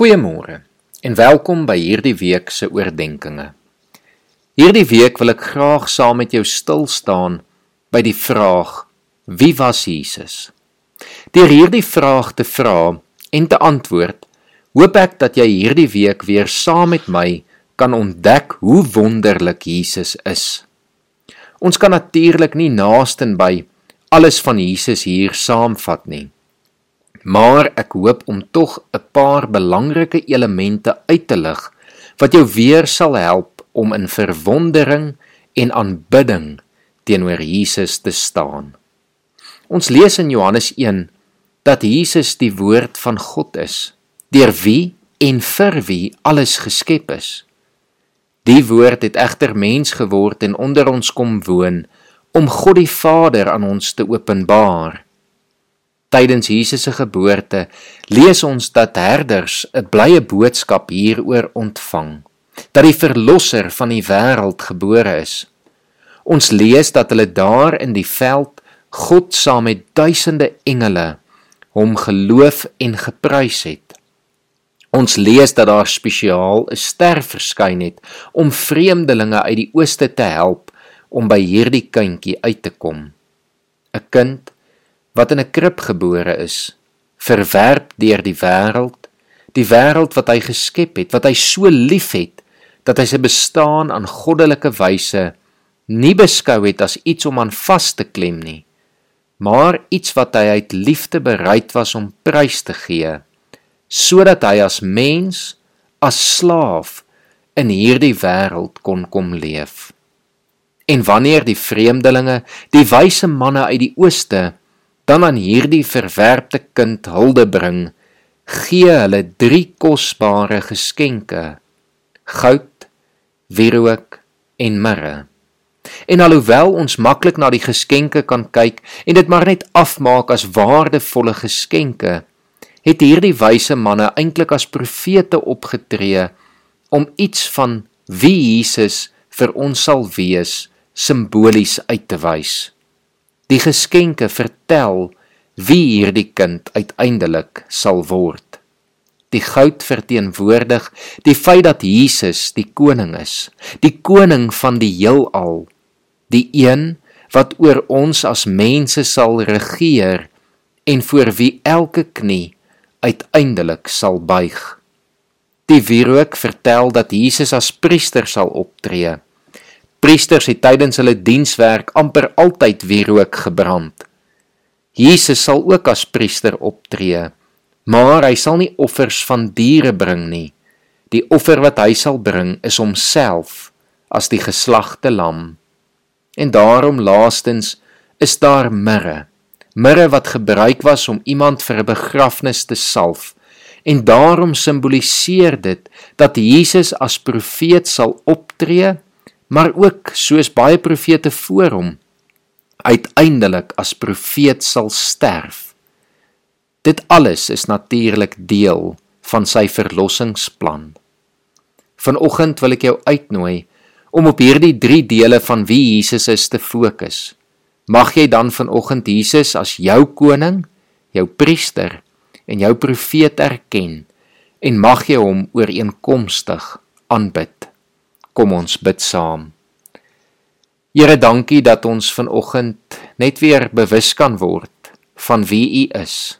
Goeiemôre en welkom by hierdie week se oordeenkings. Hierdie week wil ek graag saam met jou stil staan by die vraag: Wie was Jesus? Deur hierdie vraag te vra en te antwoord, hoop ek dat jy hierdie week weer saam met my kan ontdek hoe wonderlik Jesus is. Ons kan natuurlik nie naasten by alles van Jesus hier saamvat nie. Maar ek hoop om tog 'n paar belangrike elemente uit te lig wat jou weer sal help om in verwondering en aanbidding teenoor Jesus te staan. Ons lees in Johannes 1 dat Jesus die woord van God is, deur wie en vir wie alles geskep is. Die woord het egter mens geword en onder ons kom woon om God die Vader aan ons te openbaar. Tydens Jesus se geboorte lees ons dat herders 'n blye boodskap hieroor ontvang, dat die verlosser van die wêreld gebore is. Ons lees dat hulle daar in die veld God saam met duisende engele hom geloof en geprys het. Ons lees dat daar spesiaal 'n ster verskyn het om vreemdelinge uit die ooste te help om by hierdie kindjie uit te kom. 'n Kind wat in 'n krib gebore is, verwerp deur die wêreld, die wêreld wat hy geskep het, wat hy so liefhet dat hy sy bestaan aan goddelike wyse nie beskou het as iets om aan vas te klem nie, maar iets wat hy uit liefde bereid was om prys te gee, sodat hy as mens, as slaaf in hierdie wêreld kon kom leef. En wanneer die vreemdelinge, die wyse manne uit die ooste dan aan hierdie verwerpte kind hulde bring, gee hulle drie kosbare geskenke: goud, wierook en mirre. En alhoewel ons maklik na die geskenke kan kyk en dit maar net afmaak as waardevolle geskenke, het hierdie wyse manne eintlik as profete opgetree om iets van wie Jesus vir ons sal wees simbolies uit te wys. Die geskenke vertel wie hierdie kind uiteindelik sal word. Die goud verteenwoordig die feit dat Jesus die koning is, die koning van die heelal, die een wat oor ons as mense sal regeer en voor wie elke knie uiteindelik sal buig. Die wierook vertel dat Jesus as priester sal optree Priesters het tydens hulle dienswerk amper altyd wierook gebrand. Jesus sal ook as priester optree, maar hy sal nie offers van diere bring nie. Die offer wat hy sal bring is homself as die geslagte lam. En daarom laastens is daar mirre. Mirre wat gebruik was om iemand vir 'n begrafnis te salf. En daarom simboliseer dit dat Jesus as profeet sal optree maar ook soos baie profete voor hom uiteindelik as profeet sal sterf. Dit alles is natuurlik deel van sy verlossingsplan. Vanoggend wil ek jou uitnooi om op hierdie 3 dele van wie Jesus is te fokus. Mag jy dan vanoggend Jesus as jou koning, jou priester en jou profeet erken en mag jy hom ooreenkomstig aanbid. Kom ons bid saam. Here, dankie dat ons vanoggend net weer bewus kan word van wie U is.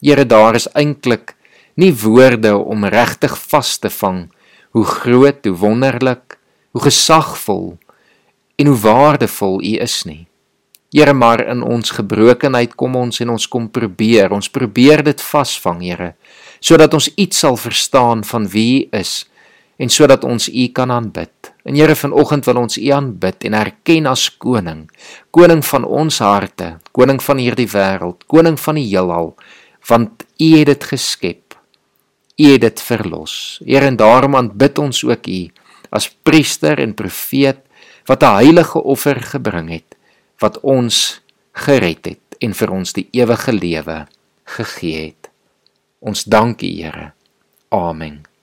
Here, daar is eintlik nie woorde om regtig vas te vang hoe groot, hoe wonderlik, hoe gesagvol en hoe waardevol U is nie. Here, maar in ons gebrokenheid kom ons en ons kom probeer, ons probeer dit vasvang, Here, sodat ons iets sal verstaan van wie U is en sodat ons U kan aanbid. En Here vanoggend wil ons U aanbid en erken as koning, koning van ons harte, koning van hierdie wêreld, koning van die heelal, want U het dit geskep. U het dit verlos. Here en daarom aanbid ons ook U as priester en profeet wat 'n heilige offer gebring het wat ons gered het en vir ons die ewige lewe gegee het. Ons dank U Here. Amen.